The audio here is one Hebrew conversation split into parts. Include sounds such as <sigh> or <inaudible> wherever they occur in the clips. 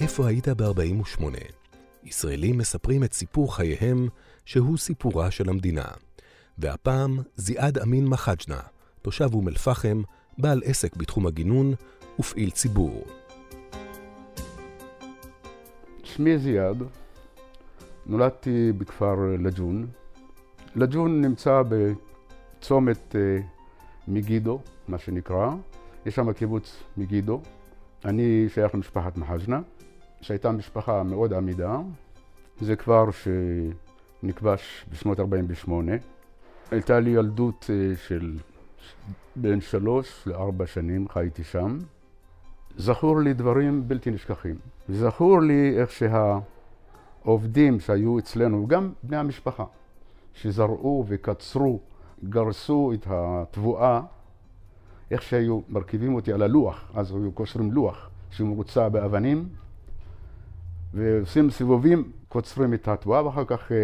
איפה היית ב-48? ישראלים מספרים את סיפור חייהם, שהוא סיפורה של המדינה. והפעם זיאד אמין מחג'נה, תושב אום אל-פחם, בעל עסק בתחום הגינון ופעיל ציבור. שמי זיאד, נולדתי בכפר לג'ון. לג'ון נמצא בצומת אה, מגידו, מה שנקרא. יש שם קיבוץ מגידו. אני שייך למשפחת מחג'נה, שהייתה משפחה מאוד עמידה. זה כפר שנכבש בשנות 48. הייתה לי ילדות אה, של בין שלוש לארבע שנים, חייתי שם. זכור לי דברים בלתי נשכחים. זכור לי איך שהעובדים שהיו אצלנו, גם בני המשפחה, שזרעו וקצרו, גרסו את התבואה, איך שהיו מרכיבים אותי על הלוח, אז היו קושרים לוח שמרוצע באבנים, ועושים סיבובים, קוצרים את התבואה, ואחר כך אה,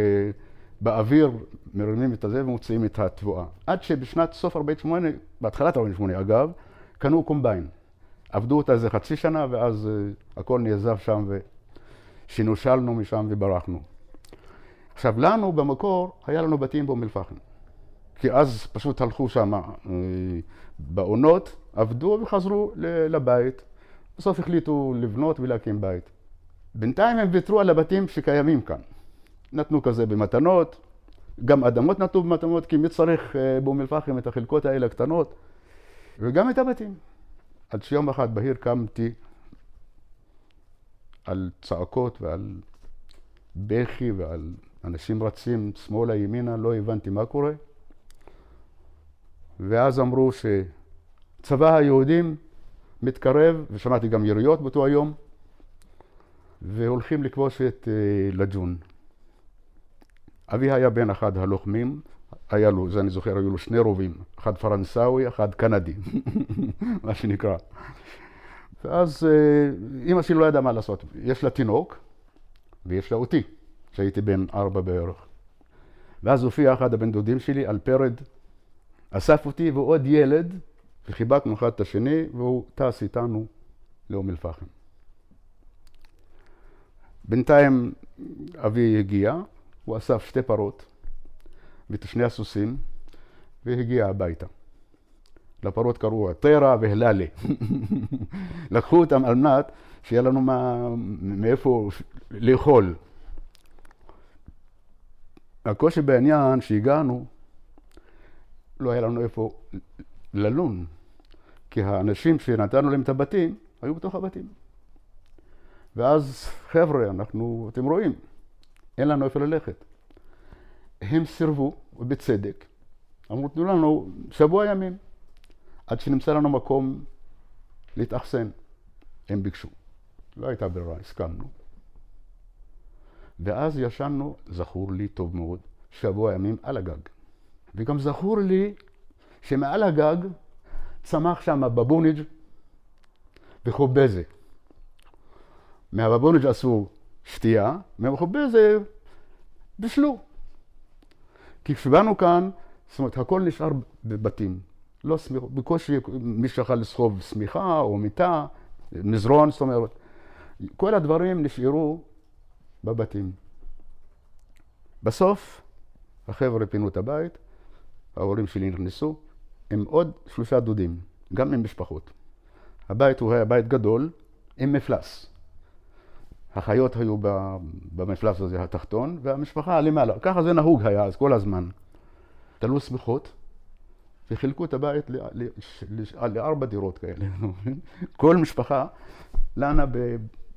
באוויר מרימים את הזה ומוציאים את התבואה. עד שבשנת סוף 48, בהתחלת 48 אגב, קנו קומביין. עבדו אותה איזה חצי שנה, ואז uh, הכל נעזב שם, ושנושלנו משם וברחנו. עכשיו, לנו במקור, היה לנו בתים באום אל-פחם. כי אז פשוט הלכו שם uh, בעונות, עבדו וחזרו לבית. בסוף החליטו לבנות ולהקים בית. בינתיים הם ויתרו על הבתים שקיימים כאן. נתנו כזה במתנות, גם אדמות נתנו במתנות, כי מי צריך uh, באום אל-פחם את החלקות האלה הקטנות, וגם את הבתים. עד שיום אחד בהיר קמתי על צעקות ועל בכי ועל אנשים רצים שמאלה ימינה, לא הבנתי מה קורה. ואז אמרו שצבא היהודים מתקרב, ושמעתי גם יריות באותו היום, והולכים לכבוש את אה, לג'ון. אבי היה בן אחד הלוחמים, היה לו, זה אני זוכר, היו לו שני רובים, אחד פרנסאוי, אחד קנדי, <laughs> מה שנקרא. ואז אימא אה, שלי לא ידעה מה לעשות. יש לה תינוק, ויש לה אותי, שהייתי בן ארבע בערך. ואז הופיע אחד הבן דודים שלי על פרד, אסף אותי ועוד ילד, וחיבקנו אחד את השני, והוא טס איתנו לאום אל-פחם. בינתיים אבי הגיע, הוא אסף שתי פרות, ואת שני הסוסים, והגיע הביתה. לפרות קראו טרה והללה. <laughs> לקחו אותם על מנת שיהיה לנו מה, מאיפה לאכול. הקושי בעניין שהגענו, לא היה לנו איפה ללון, כי האנשים שנתנו להם את הבתים, היו בתוך הבתים. ואז, חבר'ה, אנחנו, אתם רואים, אין לנו איפה ללכת. הם סירבו, ובצדק. אמרו, תנו לנו שבוע ימים, עד שנמצא לנו מקום להתאכסן. הם ביקשו. לא הייתה ברירה, הסכמנו. ואז ישנו, זכור לי טוב מאוד, שבוע ימים על הגג. וגם זכור לי שמעל הגג צמח שם בבוניג' וחובזה. מהבבוניג' עשו שתייה, מהחובזה בישלו. כי כשבאנו כאן, זאת אומרת, הכל נשאר בבתים. לא סמיכות, בקושי מי שיכול לסחוב שמיכה או מיטה, מזרון, זאת אומרת. כל הדברים נשארו בבתים. בסוף, החבר'ה פינו את הבית, ההורים שלי נכנסו, עם עוד שלושה דודים, גם עם משפחות. הבית הוא היה בית גדול, עם מפלס. החיות היו במפלס הזה התחתון, והמשפחה למעלה. ככה זה נהוג היה אז כל הזמן. תלו שמיכות, וחילקו את הבית לארבע דירות כאלה. <laughs> כל משפחה לנה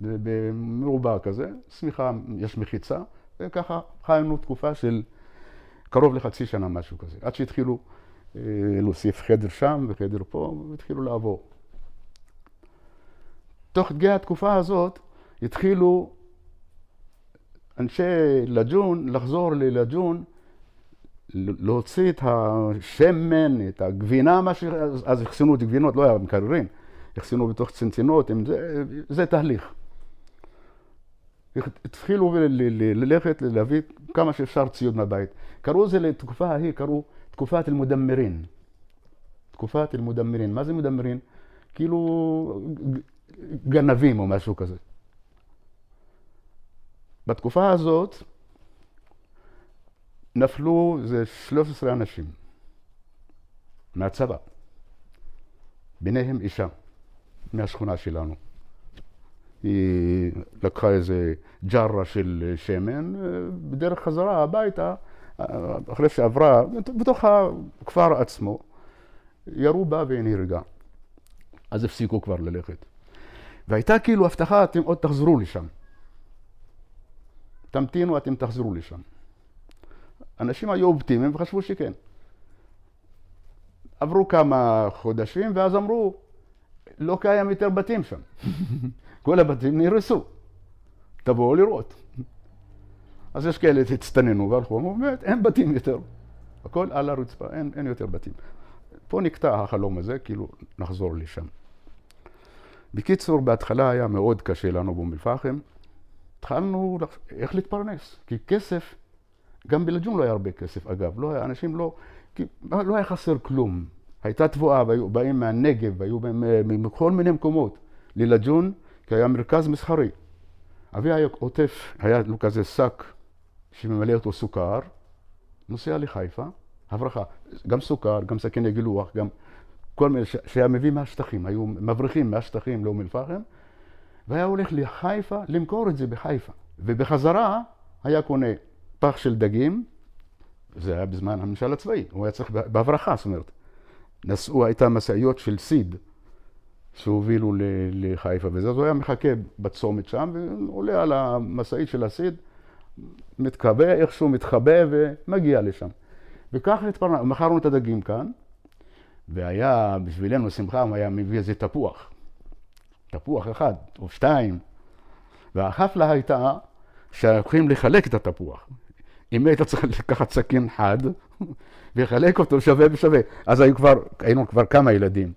במרובע כזה, שמיכה, יש מחיצה, וככה חיינו תקופה של קרוב לחצי שנה, משהו כזה. עד שהתחילו אה, להוסיף חדר שם וחדר פה, והתחילו לעבור. תוך כדי התקופה הזאת, התחילו אנשי לג'ון לחזור ללג'ון, להוציא את השמן, את הגבינה, מה ש... אז אחסנו את הגבינות, לא היה מקררים, אחסנו בתוך צנצינות, זה, זה תהליך. התחילו ללכת, להביא כמה שאפשר ציוד מהבית. קראו לזה לתקופה ההיא, קראו תקופת אל-מודמרין. תקופת אל-מודמרין. מה זה מודמרין? כאילו גנבים או משהו כזה. בתקופה הזאת נפלו זה 13 אנשים מהצבא, ביניהם אישה מהשכונה שלנו. היא לקחה איזה ג'רה של שמן, בדרך חזרה הביתה, אחרי שעברה, בתוך הכפר עצמו, ירו בה והיא נהרגה. אז הפסיקו כבר ללכת. והייתה כאילו הבטחה, אתם עוד תחזרו לשם. תמתינו, אתם תחזרו לשם. אנשים היו אופטימיים וחשבו שכן. עברו כמה חודשים ואז אמרו, לא קיים יותר בתים שם. <laughs> כל הבתים נהרסו. תבואו לראות. אז יש כאלה שהצטננו והלכו, אמרו, באמת, אין בתים יותר. הכל על הרצפה, אין, אין יותר בתים. פה נקטע החלום הזה, כאילו נחזור לשם. בקיצור, בהתחלה היה מאוד קשה לנו באום אל-פחם. התחלנו איך להתפרנס, כי כסף, גם בלג'ון לא היה הרבה כסף אגב, לא היה, אנשים לא, כי לא היה חסר כלום. הייתה תבואה, והיו באים מהנגב, והיו מכל מיני מקומות ללג'ון, כי היה מרכז מסחרי. אבי היה עוטף, היה לו כזה שק שממלא אותו סוכר, נוסע לחיפה, הברחה, גם סוכר, גם סכיני גילוח, גם כל מיני, שהיה מביא מהשטחים, היו מבריחים מהשטחים לאום אל-פחם, והיה הולך לחיפה למכור את זה בחיפה. ובחזרה היה קונה פח של דגים, זה היה בזמן הממשל הצבאי, הוא היה צריך בהברחה, זאת אומרת. נסעו, הייתה משאיות של סיד שהובילו לחיפה וזה, אז הוא היה מחכה בצומת שם, ועולה על המשאית של הסיד, מתקבע, איכשהו מתחבא ומגיע לשם. וככה התפרנסנו, מכרנו את הדגים כאן, והיה בשבילנו שמחה, הוא היה מביא איזה תפוח. תפוח אחד או שתיים. והחפלה הייתה שהולכים לחלק את התפוח. אם היית צריך לקחת סכין חד ולחלק אותו שווה בשווה. אז היו כבר, היינו כבר כמה ילדים.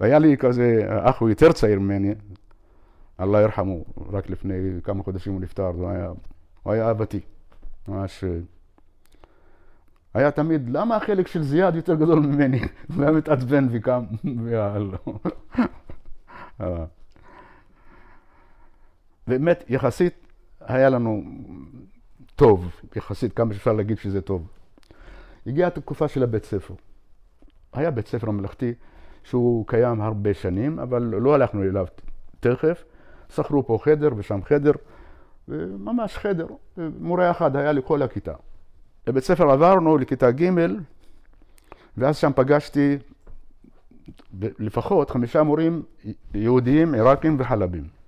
והיה לי כזה, אח הוא יותר צעיר ממני, אללה ירחמו, רק לפני כמה חודשים הוא נפטר, הוא היה, הוא היה אהבתי, ממש... היה תמיד, למה החלק של זיאד יותר גדול ממני? <laughs> הוא היה מתעצבן וקם, <laughs> ויאללה. <laughs> באמת, יחסית היה לנו טוב, יחסית כמה שאפשר להגיד שזה טוב. הגיעה התקופה של הבית ספר. היה בית ספר ממלכתי שהוא קיים הרבה שנים, אבל לא הלכנו אליו תכף. שכרו פה חדר ושם חדר, ממש חדר. מורה אחד היה לכל הכיתה. לבית ספר עברנו לכיתה ג', ואז שם פגשתי לפחות חמישה מורים יהודיים, עיראקים וחלבים.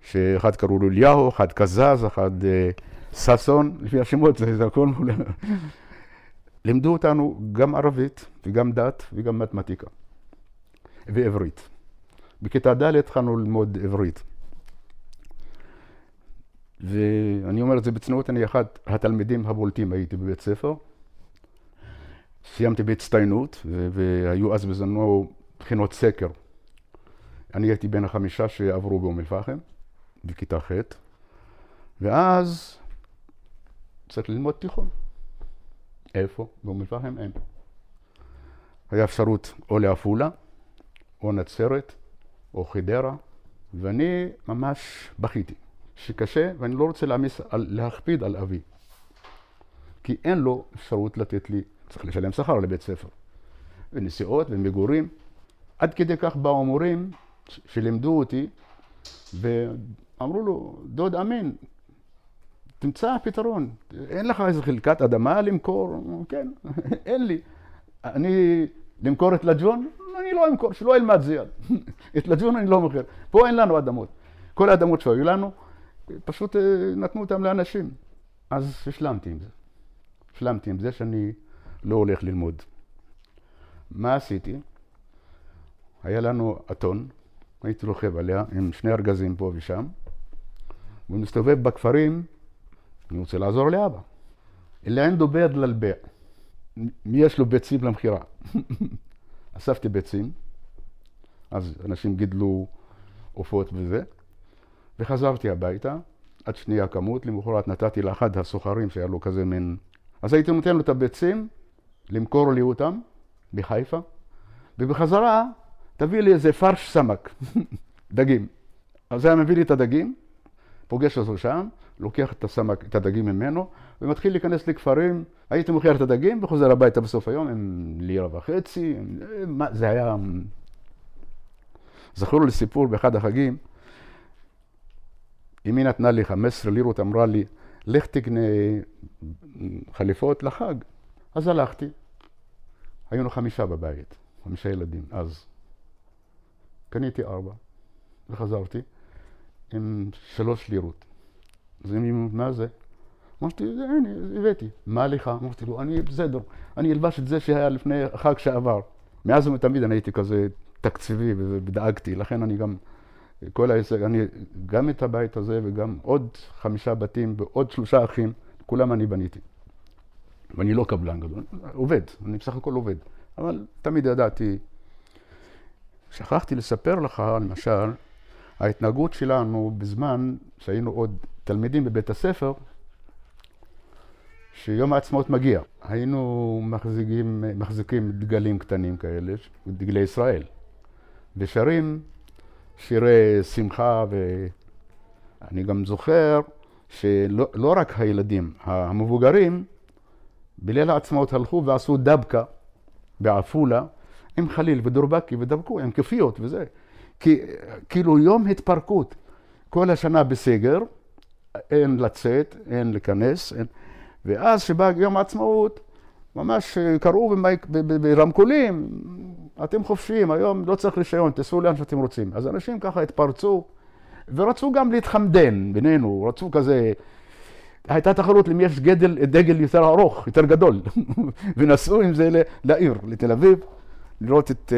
שאחד קראו לו אליהו, אחד קזז, אחד אה, ששון, לפי השמות זה הכל מול... <laughs> לימדו אותנו גם ערבית וגם דת וגם מתמטיקה ועברית. בכיתה ד' התחלנו ללמוד עברית. ואני אומר את זה בצניעות, אני אחד התלמידים הבולטים הייתי בבית ספר. סיימתי בהצטיינות, והיו אז בזמנו בחינות סקר. אני הייתי בין החמישה שעברו באום אל-פחם, בכיתה ח', ואז צריך ללמוד תיכון. איפה? באום אל-פחם אין. היה אפשרות או לעפולה, או נצרת, או חדרה, ואני ממש בכיתי. שקשה, ואני לא רוצה להעמיס, להכביד על אבי. כי אין לו אפשרות לתת לי, צריך לשלם שכר לבית ספר. ונסיעות ומגורים. עד כדי כך באו מורים שלימדו אותי, ואמרו לו, דוד אמין, תמצא פתרון. אין לך איזה חלקת אדמה למכור? כן, <laughs> אין לי. אני, למכור את לג'ון? אני לא אמכור, שלא ילמד זיאד. <laughs> את לג'ון אני לא מוכר. פה אין לנו אדמות. כל האדמות שהיו לנו, פשוט אה, נתנו אותם לאנשים. אז השלמתי עם זה. השלמתי עם זה שאני לא הולך ללמוד. מה עשיתי? היה לנו אתון, הייתי רוכב עליה עם שני ארגזים פה ושם, ומסתובב בכפרים, אני רוצה לעזור לאבא. אלא אין דובד ללבע. מי יש לו ביצים למכירה? <laughs> אספתי ביצים, אז אנשים גידלו עופות וזה, וחזרתי הביתה, עד שנייה כמות, למחרת נתתי לאחד הסוחרים שהיה לו כזה מין... אז הייתי נותן לו את הביצים, למכור לי אותם, בחיפה, ובחזרה תביא לי איזה פרש סמק, <laughs> דגים. אז היה מביא לי את הדגים, פוגש אותו שם, לוקח את הסמק, את הדגים ממנו, ומתחיל להיכנס לכפרים, הייתי מוכר את הדגים וחוזר הביתה בסוף היום עם לירה וחצי, עם... זה היה... זכור לי סיפור באחד החגים, אמי נתנה לי 15 לירות, אמרה לי, לך תקנה חליפות לחג. אז הלכתי. היינו חמישה בבית, חמישה ילדים, אז. קניתי ארבע, וחזרתי עם שלוש לירות. אז אמי, מה זה? אמרתי, הנה, הבאתי. מה לך? אמרתי לו, אני בסדר, אני אלבש את זה שהיה לפני החג שעבר. מאז ומתמיד אני הייתי כזה תקציבי ודאגתי, לכן אני גם, כל ההישג, אני, גם את הבית הזה וגם עוד חמישה בתים ועוד שלושה אחים, כולם אני בניתי. ואני לא קבלן גדול, עובד, אני בסך הכל עובד. אבל תמיד ידעתי. שכחתי לספר לך, למשל, ההתנהגות שלנו בזמן שהיינו עוד תלמידים בבית הספר, שיום העצמאות מגיע. היינו מחזיקים, מחזיקים דגלים קטנים כאלה, דגלי ישראל, ושרים שירי שמחה, ואני גם זוכר שלא לא רק הילדים, המבוגרים, בליל העצמאות הלכו ועשו דבקה בעפולה עם חליל ודורבקי ודבקו עם כפיות וזה. כאילו יום התפרקות. כל השנה בסגר, אין לצאת, אין להיכנס, אין... ואז שבא יום העצמאות, ממש קראו ברמקולים, אתם חופשיים, היום לא צריך רישיון, תסעו לאן שאתם רוצים. אז אנשים ככה התפרצו, ורצו גם להתחמדן בינינו, רצו כזה... הייתה תחרות למי יש גדל, דגל יותר ארוך, יותר גדול, <laughs> ונסעו עם זה לעיר, לתל אביב, לראות את,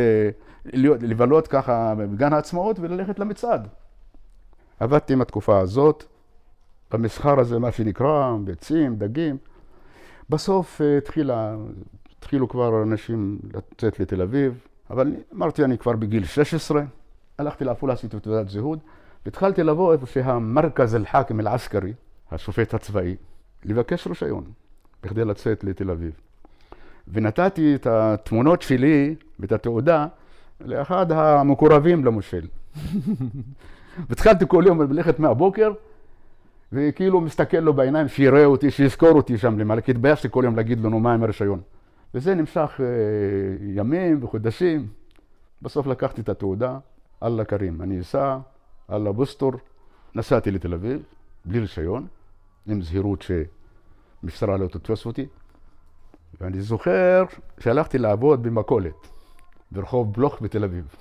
לבלות ככה בגן העצמאות וללכת למצעד. עבדתי עם התקופה הזאת, במסחר הזה, מה שנקרא, ביצים, דגים. בסוף אה, התחילה, התחילו כבר אנשים לצאת לתל אביב, אבל אמרתי, אני כבר בגיל 16, הלכתי לעפולה, עשיתי תעודת זהות, והתחלתי לבוא איפה שהמרכז אל-חאכם אל-עסקרי, השופט הצבאי, לבקש רישיון, בכדי לצאת לתל אביב. ונתתי את התמונות שלי ואת התעודה לאחד המקורבים למושל. <laughs> והתחלתי כל יום ללכת מהבוקר, וכאילו מסתכל לו בעיניים, שיראה אותי, שיזכור אותי שם למעלה, כי התביישתי כל יום להגיד לנו מה עם הרישיון. וזה נמשך אה, ימים וחודשים. בסוף לקחתי את התעודה, אללה כרים, אני אסע, אללה בוסטור, נסעתי לתל אביב, בלי רישיון, עם זהירות שמשטרה לא תתפוס אותי. ואני זוכר שהלכתי לעבוד במכולת, ברחוב בלוך בתל אביב,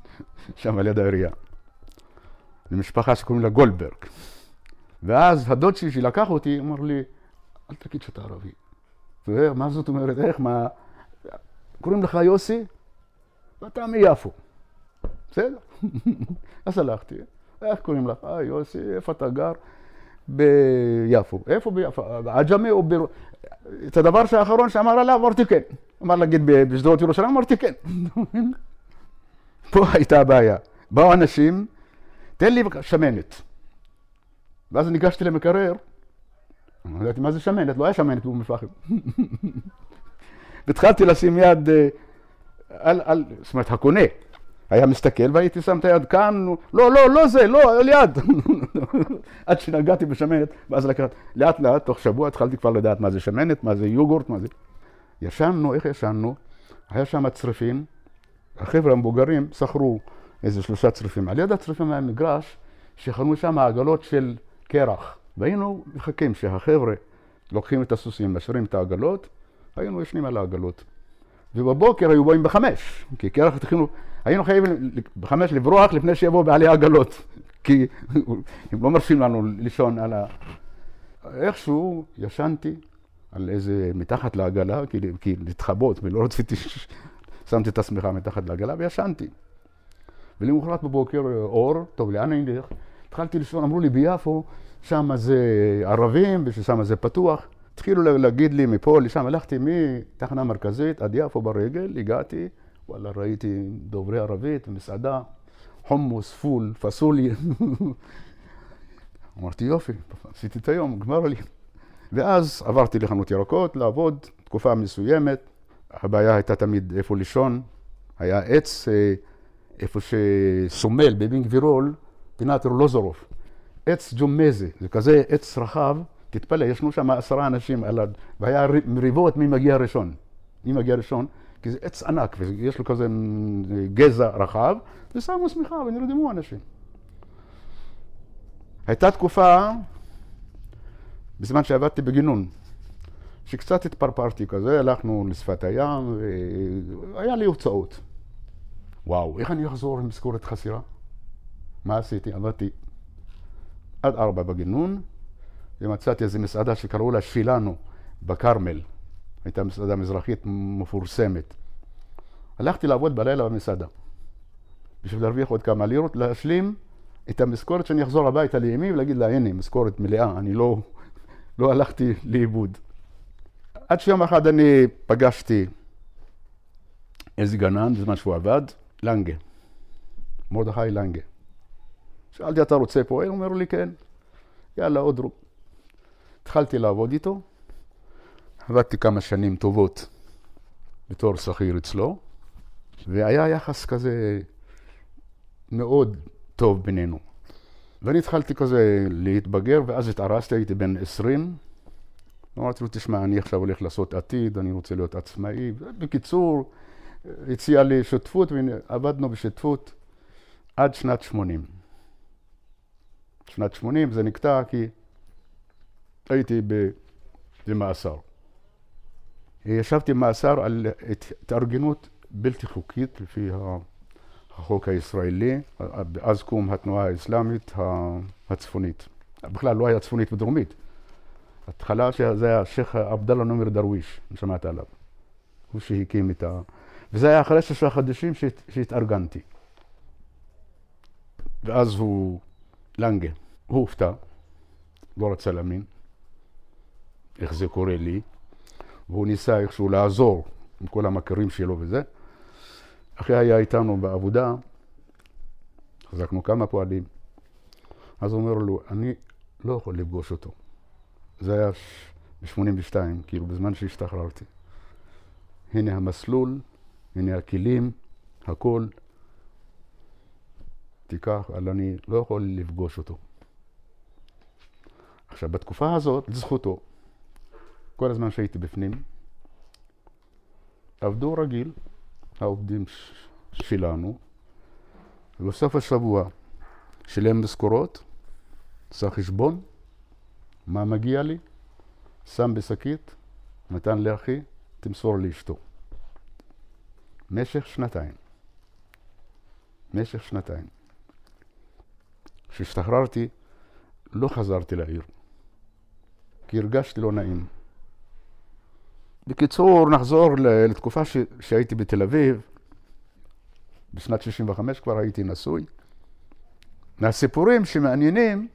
<laughs> שם על יד העירייה. למשפחה שקוראים לה גולדברג. ואז הדוד שלי שלקח אותי, אמר לי, אל תגיד שאתה ערבי. ומה זאת אומרת, איך, מה... קוראים לך יוסי, ואתה מיפו. בסדר? <laughs> אז הלכתי, איך קוראים לך? אה, יוסי, איפה אתה גר? ביפו. איפה ביפו? עג'מי או ב... את הדבר האחרון שאמר עליו, אמרתי כן. אמר להגיד בשדרות ירושלים, אמרתי כן. <laughs> פה הייתה הבעיה. באו אנשים, תן לי שמנת. ואז ניגשתי למקרר, לא ידעתי מה זה שמנת, לא היה שמנת באום אל-פחם. <laughs> והתחלתי לשים יד אה, על, על, זאת אומרת, הקונה היה מסתכל והייתי שם את היד כאן, לא, לא, לא זה, לא, על יד. <laughs> עד שנגעתי בשמנת, ואז לקחת, לאט לאט, תוך שבוע התחלתי כבר לדעת מה זה שמנת, מה זה יוגורט, מה זה... ישנו, איך ישנו? היה שם צריפים, החבר'ה המבוגרים שכרו איזה שלושה צריפים. על יד הצריפים היה מגרש שחנו שם עגלות של קרח. והיינו מחכים שהחבר'ה לוקחים את הסוסים, משאירים את העגלות, היינו ישנים על העגלות. ובבוקר היו באים בחמש, כי קרח התחילו, היינו חייבים בחמש לברוח לפני שיבואו בעלי עגלות, כי הם לא מרשים לנו לישון על ה... איכשהו ישנתי על איזה, מתחת לעגלה, כי, להתחבות, ולא רציתי, שמתי את השמיכה מתחת לעגלה וישנתי. ולמחרת בבוקר אור, טוב, לאן אני אלך? התחלתי לישון, אמרו לי ביפו, שם זה ערבים וששם זה פתוח. התחילו להגיד לי מפה לשם, הלכתי מתחנה מרכזית עד יפו ברגל, הגעתי, וואלה, ראיתי דוברי ערבית, מסעדה, חומוס, פול, פסולי. <laughs> אמרתי, יופי, עשיתי את היום, נגמר לי. ואז עברתי לחנות ירקות לעבוד תקופה מסוימת. הבעיה הייתה תמיד איפה לישון. היה עץ, אה, איפה שסומל בבינג וירול, פינת ארלוזורוף. עץ ג'ומזה, זה כזה עץ רחב, תתפלא, ישנו שם עשרה אנשים על ה... והיה מריבות מי מגיע ראשון. מי מגיע ראשון, כי זה עץ ענק, ויש לו כזה גזע רחב, ושמו שמיכה ונרדמו אנשים. הייתה תקופה, בזמן שעבדתי בגינון, שקצת התפרפרתי כזה, הלכנו לשפת הים, והיה לי הוצאות. וואו, איך אני אחזור עם משכורת חסירה? מה עשיתי? עבדתי עד ארבע בגינון, ומצאתי איזו מסעדה שקראו לה שילנו בכרמל. הייתה מסעדה מזרחית מפורסמת. הלכתי לעבוד בלילה במסעדה, בשביל להרוויח עוד כמה לירות, להשלים את המשכורת שאני אחזור הביתה לימי ולהגיד לה, הנה, משכורת מלאה, אני לא, לא הלכתי לאיבוד. עד שיום אחד אני פגשתי איזה גנן בזמן שהוא עבד, לנגה, מרדכי לנגה. שאלתי, אתה רוצה פועל? הוא אומר לי, כן. יאללה, עוד רו. התחלתי לעבוד איתו, עבדתי כמה שנים טובות בתור שכיר אצלו, והיה יחס כזה מאוד טוב בינינו. ואני התחלתי כזה להתבגר, ואז התארסתי, הייתי בן 20. אמרתי לו, תשמע, אני עכשיו הולך לעשות עתיד, אני רוצה להיות עצמאי. בקיצור, הציע לי שותפות, ועבדנו בשותפות עד שנת 80. שנת 80 זה נקטע כי הייתי במאסר. ישבתי במאסר על התארגנות בלתי חוקית לפי החוק הישראלי, אז קום התנועה האסלאמית הצפונית. בכלל לא היה צפונית ודרומית. התחלה שזה היה השייח' עבדאללה נומר דרוויש, שמעת עליו. הוא שהקים את ה... וזה היה אחרי שלושה חודשים שהת... שהתארגנתי. ואז הוא, לנגה, הוא הופתע, לא רצה להאמין איך זה קורה לי, והוא ניסה איכשהו לעזור עם כל המכרים שלו וזה. אחי היה איתנו בעבודה, חזקנו כמה פועלים, אז הוא אומר לו, אני לא יכול לפגוש אותו. זה היה ב-82, כאילו בזמן שהשתחררתי. הנה המסלול, הנה הכלים, הכל. תיקח, אבל אני לא יכול לפגוש אותו. עכשיו, בתקופה הזאת, לזכותו, כל הזמן שהייתי בפנים, עבדו רגיל, העובדים שלנו, ובסוף השבוע שילם משכורות, עשה חשבון, מה מגיע לי, שם בשקית, נתן לאחי, תמסור לאשתו. משך שנתיים. משך שנתיים. כשהשתחררתי, לא חזרתי לעיר, כי הרגשתי לא נעים. בקיצור, נחזור לתקופה ש... שהייתי בתל אביב, בשנת 65 כבר הייתי נשוי. מהסיפורים שמעניינים,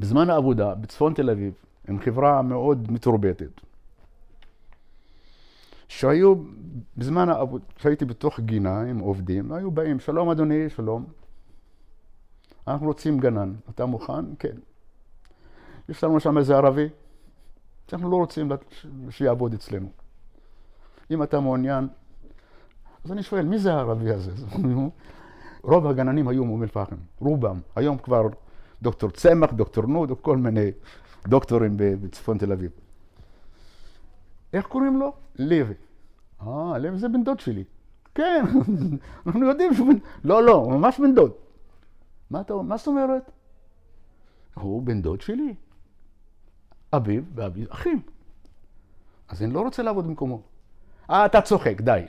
בזמן העבודה בצפון תל אביב, עם חברה מאוד מתורבתת, שהיו, בזמן העבודה, שהייתי בתוך גינה עם עובדים, היו באים, שלום אדוני, שלום. אנחנו רוצים גנן, אתה מוכן? כן. יש לנו שם איזה ערבי, שאנחנו לא רוצים שיעבוד אצלנו. אם אתה מעוניין, אז אני שואל, מי זה הערבי הזה? <laughs> רוב הגננים היו מאום אל-פחם, רובם. היום כבר דוקטור צמח, דוקטור נוד, כל מיני דוקטורים בצפון תל אביב. איך קוראים לו? לוי. אה, לוי זה בן דוד שלי. כן, <laughs> אנחנו יודעים שהוא בן... לא, לא, הוא ממש בן דוד. מה אתה מה זאת אומרת? הוא בן דוד שלי. אביו ואביו אחים. אז אני לא רוצה לעבוד במקומו. אה, אתה צוחק, די.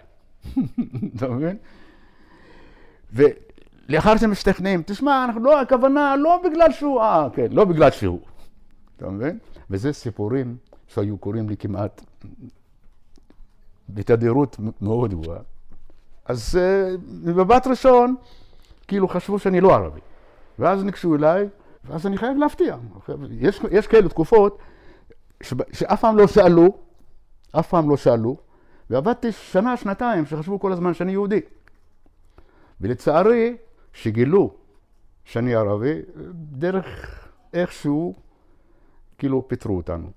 <laughs> אתה מבין? ולאחר שהם משתכנעים, תשמע, אנחנו לא, הכוונה לא בגלל שהוא, אה, כן, לא בגלל שהוא. אתה מבין? וזה סיפורים שהיו קוראים לי כמעט בתדירות מאוד גבוהה. אז אה, במבט ראשון, כאילו חשבו שאני לא ערבי. ואז ניגשו אליי, ואז אני חייב להפתיע. יש, יש כאלה תקופות שאף פעם לא שאלו, אף פעם לא שאלו, ועבדתי שנה, שנתיים, שחשבו כל הזמן שאני יהודי. ולצערי, שגילו שאני ערבי, דרך איכשהו, כאילו פיטרו אותנו.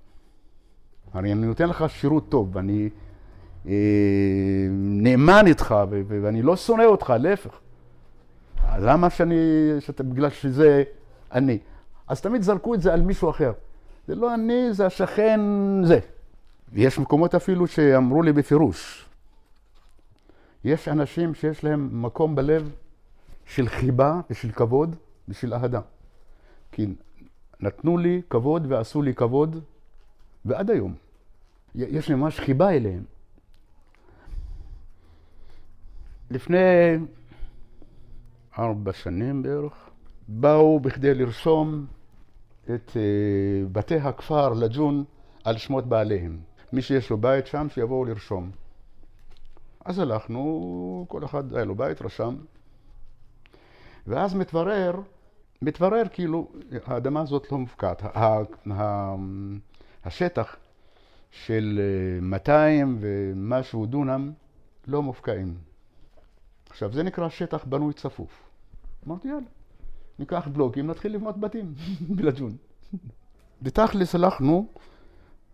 הרי אני נותן לך שירות טוב, ואני נאמן איתך, ואני לא שונא אותך, להפך. למה שאני, שאתה, בגלל שזה אני. אז תמיד זרקו את זה על מישהו אחר. זה לא אני, זה השכן זה. ויש מקומות אפילו שאמרו לי בפירוש, יש אנשים שיש להם מקום בלב של חיבה ושל כבוד ושל אהדה. כי נתנו לי כבוד ועשו לי כבוד, ועד היום. יש לי ממש חיבה אליהם. לפני ארבע שנים בערך, באו בכדי לרשום את אה, בתי הכפר לג'ון על שמות בעליהם. מי שיש לו בית שם, שיבואו לרשום. אז הלכנו, כל אחד היה לו בית, רשם. ואז מתברר, מתברר כאילו, האדמה הזאת לא מופקעת. השטח של 200 אה, ומשהו דונם לא מופקעים. עכשיו, זה נקרא שטח בנוי צפוף. אמרתי, יאללה, ניקח בלוקים, נתחיל לבנות בתים <laughs> בלג'ון. בתכלס הלכנו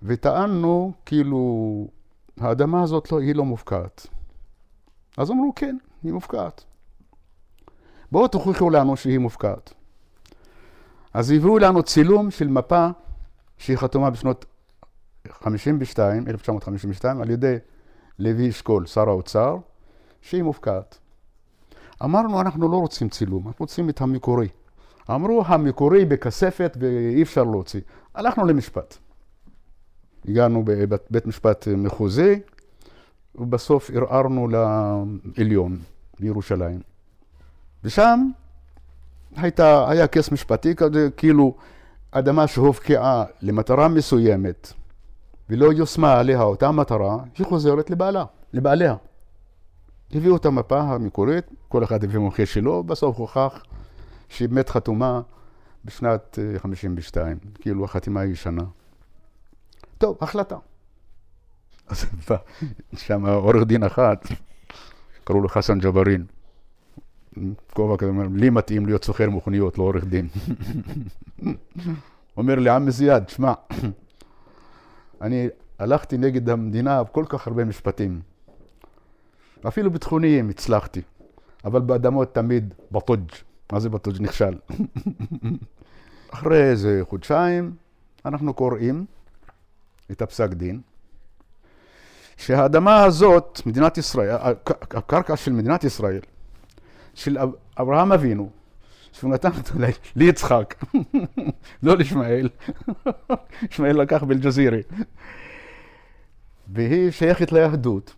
וטענו כאילו האדמה הזאת לא, היא לא מופקעת. אז אמרו כן, היא מופקעת. בואו תוכיחו לנו שהיא מופקעת. אז הביאו לנו צילום של מפה שהיא חתומה בשנות 52, 1952, על ידי לוי אשכול, שר האוצר, שהיא מופקעת. אמרנו, אנחנו לא רוצים צילום, אנחנו רוצים את המקורי. אמרו, המקורי בכספת ואי אפשר להוציא. הלכנו למשפט. הגענו בבית משפט מחוזי, ובסוף ערערנו לעליון בירושלים. ושם הייתה, היה כס משפטי כזה, כאילו אדמה שהובקעה למטרה מסוימת ולא יושמה עליה אותה מטרה, היא חוזרת לבעלה, לבעליה. הביאו את המפה המקורית, כל אחד הביא מומחה שלו, בסוף הוכח שהיא באמת חתומה בשנת 52, אה, כאילו החתימה הישנה. טוב, החלטה. אז בא שם עורך דין אחד, קראו לו חסן ג'בארין. כובע כזה, אומר, לי מתאים להיות סוחר מכוניות, לא עורך דין. <laughs> אומר לי, עמי זיאד, שמע, אני הלכתי נגד המדינה כל כך הרבה משפטים. אפילו ביטחוניים הצלחתי, אבל באדמות תמיד בטוג'. מה זה בטוג'? נכשל. אחרי איזה חודשיים אנחנו קוראים את הפסק דין, שהאדמה הזאת, מדינת ישראל, הקרקע של מדינת ישראל, של אברהם אבינו, שהוא נתן אותו ליצחק, <laughs> לא לישמעאל, ישמעאל <laughs> לקח באלג'זירי, והיא שייכת ליהדות.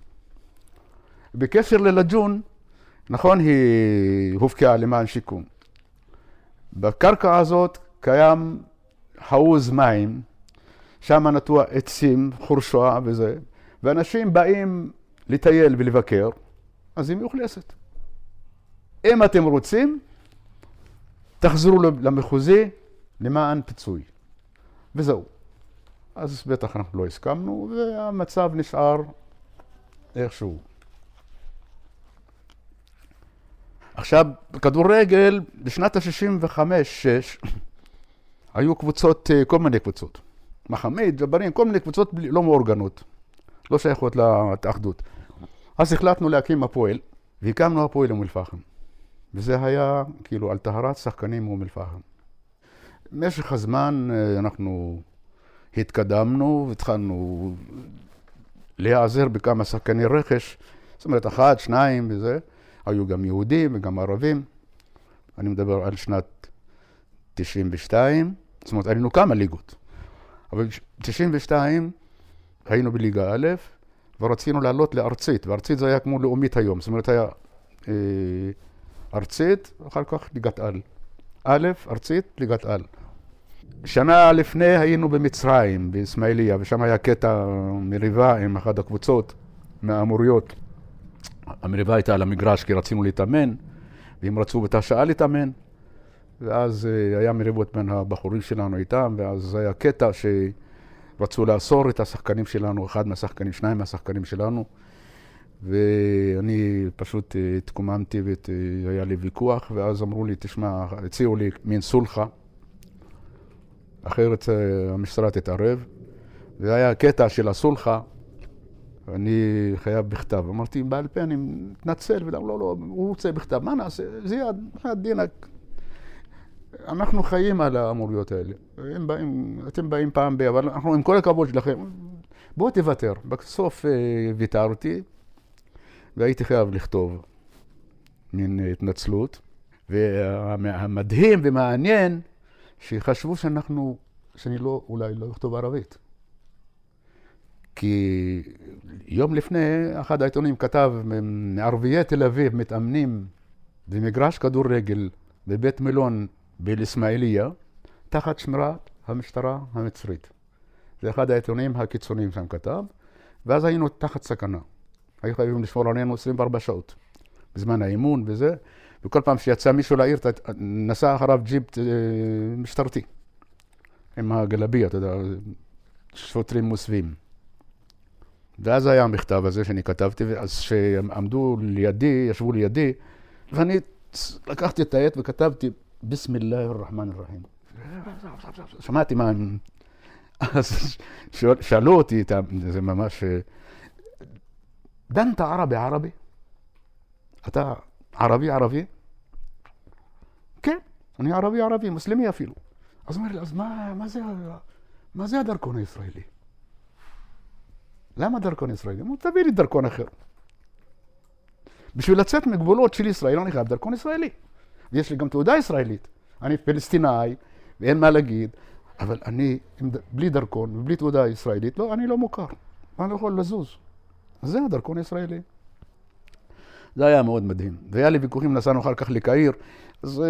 בקשר ללג'ון, נכון, היא הופקעה למען שיקום. בקרקע הזאת קיים חאוז מים, שם נטוע עצים, חורשה וזה, ואנשים באים לטייל ולבקר, אז היא מאוכלסת. אם אתם רוצים, תחזרו למחוזי למען פיצוי. וזהו. אז בטח אנחנו לא הסכמנו, והמצב נשאר איכשהו. עכשיו, בכדורגל, בשנת ה-65-6, היו קבוצות, אה, כל מיני קבוצות. מחמיד, ג'בארין, כל מיני קבוצות לא מאורגנות, לא שייכות להתאחדות. אז החלטנו להקים הפועל, והקמנו הפועל אום אל-פחם. וזה היה כאילו על טהרת שחקנים מאום אל-פחם. במשך הזמן אה, אנחנו התקדמנו והתחלנו להיעזר בכמה שחקני רכש, זאת אומרת, אחד, שניים וזה. היו גם יהודים וגם ערבים. אני מדבר על שנת 92, זאת אומרת, היינו כמה ליגות. אבל ב-92 היינו בליגה א', ורצינו לעלות לארצית, וארצית זה היה כמו לאומית היום, זאת אומרת, היה אה, ארצית, אחר כך ליגת על. א', ארצית, ליגת על. שנה לפני היינו במצרים, באסמאעיליה, ושם היה קטע מריבה עם אחת הקבוצות מהאמוריות. המריבה הייתה על המגרש כי רצינו להתאמן, והם רצו באותה שעה להתאמן, ואז אה, היה מריבות בין הבחורים שלנו איתם, ואז היה קטע שרצו לאסור את השחקנים שלנו, אחד מהשחקנים, שניים מהשחקנים שלנו, ואני פשוט אה, התקוממתי והיה לי ויכוח, ואז אמרו לי, תשמע, הציעו לי מין סולחה, אחרת אה, המשטרה תתערב, והיה קטע של הסולחה, אני חייב בכתב. אמרתי, בעל פה אני מתנצל, ולא, לא, לא, הוא רוצה בכתב, מה נעשה? זיאד, דינק. אנחנו חיים על האמוריות האלה. הם באים, אתם באים פעם ב... אבל אנחנו, עם כל הכבוד שלכם, בואו תוותר. בסוף אה, ויתרתי, והייתי חייב לכתוב מין התנצלות. והמדהים ומעניין, שחשבו שאנחנו, שאני לא, אולי לא אכתוב ערבית. כי יום לפני, אחד העיתונים כתב, מערביי תל אביב מתאמנים במגרש כדורגל בבית מלון באל-אסמאעיליה, תחת שמירת המשטרה המצרית. זה אחד העיתונים הקיצוניים שם כתב, ואז היינו תחת סכנה. היו חייבים לשמור עלינו 24 שעות, בזמן האימון וזה, וכל פעם שיצא מישהו לעיר, נסע אחריו ג'יפ אה, משטרתי, עם הגלביה, אתה יודע, שוטרים מוסווים. ואז היה המכתב הזה שאני כתבתי, אז שעמדו לידי, ישבו לידי, ואני לקחתי את העט וכתבתי, ביסמילה א-רחמן א-רחים. שמעתי מה. אז שאלו אותי, זה ממש... דנת ערבי ערבי? אתה ערבי ערבי? כן, אני ערבי ערבי, מוסלמי אפילו. אז אומר לי, אז מה, מה, זה, מה זה הדרכון הישראלי? למה דרכון ישראלי? אמרו, תביא לי דרכון אחר. בשביל לצאת מגבולות של ישראל אני חייב דרכון ישראלי. ויש לי גם תעודה ישראלית. אני פלסטינאי, ואין מה להגיד, אבל אני, בלי דרכון ובלי תעודה ישראלית, לא, אני לא מוכר. אני לא יכול לזוז. זה הדרכון הישראלי. זה היה מאוד מדהים. והיה לי ויכוחים, נסענו אחר כך לקהיר, אז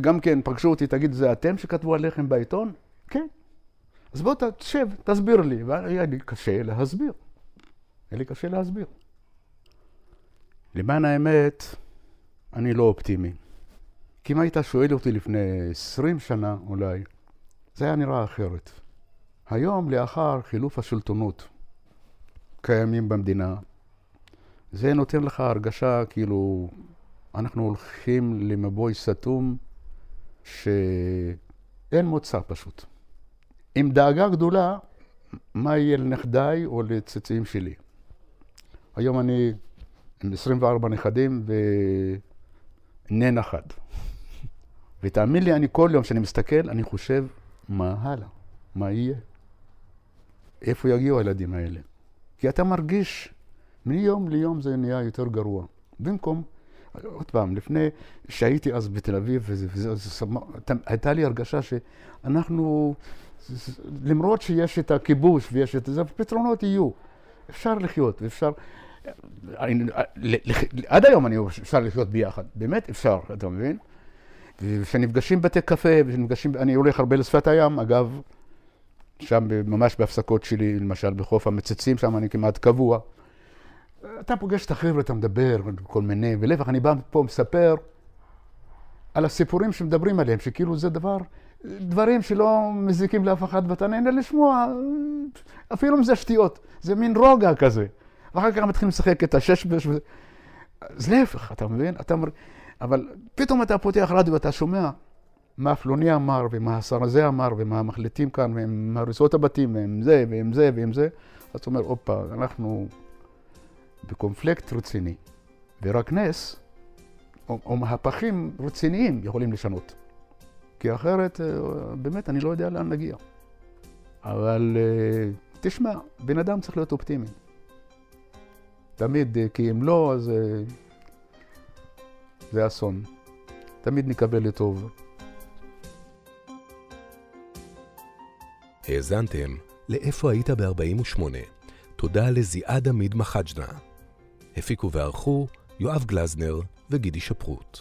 גם כן פגשו אותי, תגיד, זה אתם שכתבו עליכם בעיתון? כן. אז בוא תשב, תסביר לי. והיה לי קשה להסביר. היה לי קשה להסביר. למען האמת, אני לא אופטימי. כי אם היית שואל אותי לפני 20 שנה אולי, זה היה נראה אחרת. היום, לאחר חילוף השלטונות קיימים במדינה, זה נותן לך הרגשה כאילו אנחנו הולכים למבוי סתום שאין מוצא פשוט. עם דאגה גדולה, מה יהיה לנכדיי או לצאצאים שלי. היום אני עם 24 נכדים ונן אחד. <laughs> ותאמין לי, אני כל יום שאני מסתכל, אני חושב, מה הלאה? מה יהיה? איפה יגיעו הילדים האלה? כי אתה מרגיש, מיום ליום זה נהיה יותר גרוע. במקום, עוד פעם, לפני שהייתי אז בתל אביב, וזה, וזה, וזה, הייתה לי הרגשה שאנחנו, למרות שיש את הכיבוש ויש את זה, פתרונות יהיו. אפשר לחיות, ואפשר... עד היום אני אפשר לחיות ביחד, באמת אפשר, אתה מבין? וכשנפגשים בתי קפה, ונפגשים, אני הולך הרבה לשפת הים, אגב, שם ממש בהפסקות שלי, למשל בחוף המצצים, שם אני כמעט קבוע. אתה פוגש את החבר'ה, אתה מדבר, כל מיני, ולהפך, אני בא פה מספר על הסיפורים שמדברים עליהם, שכאילו זה דבר, דברים שלא מזיקים לאף אחד, ואתה נהנה לשמוע, אפילו אם זה שטויות, זה מין רוגע כזה. ואחר כך מתחילים לשחק את השש בש... אז להפך, אתה מבין? אתה אומר... אבל פתאום אתה פותח רדיו ואתה שומע מה פלוני אמר, ומה השר הזה אמר, ומה מחליטים כאן, ועם הריסות הבתים, ועם זה, ועם זה, ועם זה. אז אתה אומר, הופה, אנחנו בקונפלקט רציני. ורק נס, או, או מהפכים רציניים יכולים לשנות. כי אחרת, אה, באמת, אני לא יודע לאן נגיע. אבל אה, תשמע, בן אדם צריך להיות אופטימי. תמיד, אה, כי אם לא, אז אה, זה אסון. תמיד נקווה לטוב. האזנתם ל"איפה היית ב-48". תודה לזיעד עמיד מחג'נה. הפיקו וערכו יואב גלזנר וגידי שפרוט.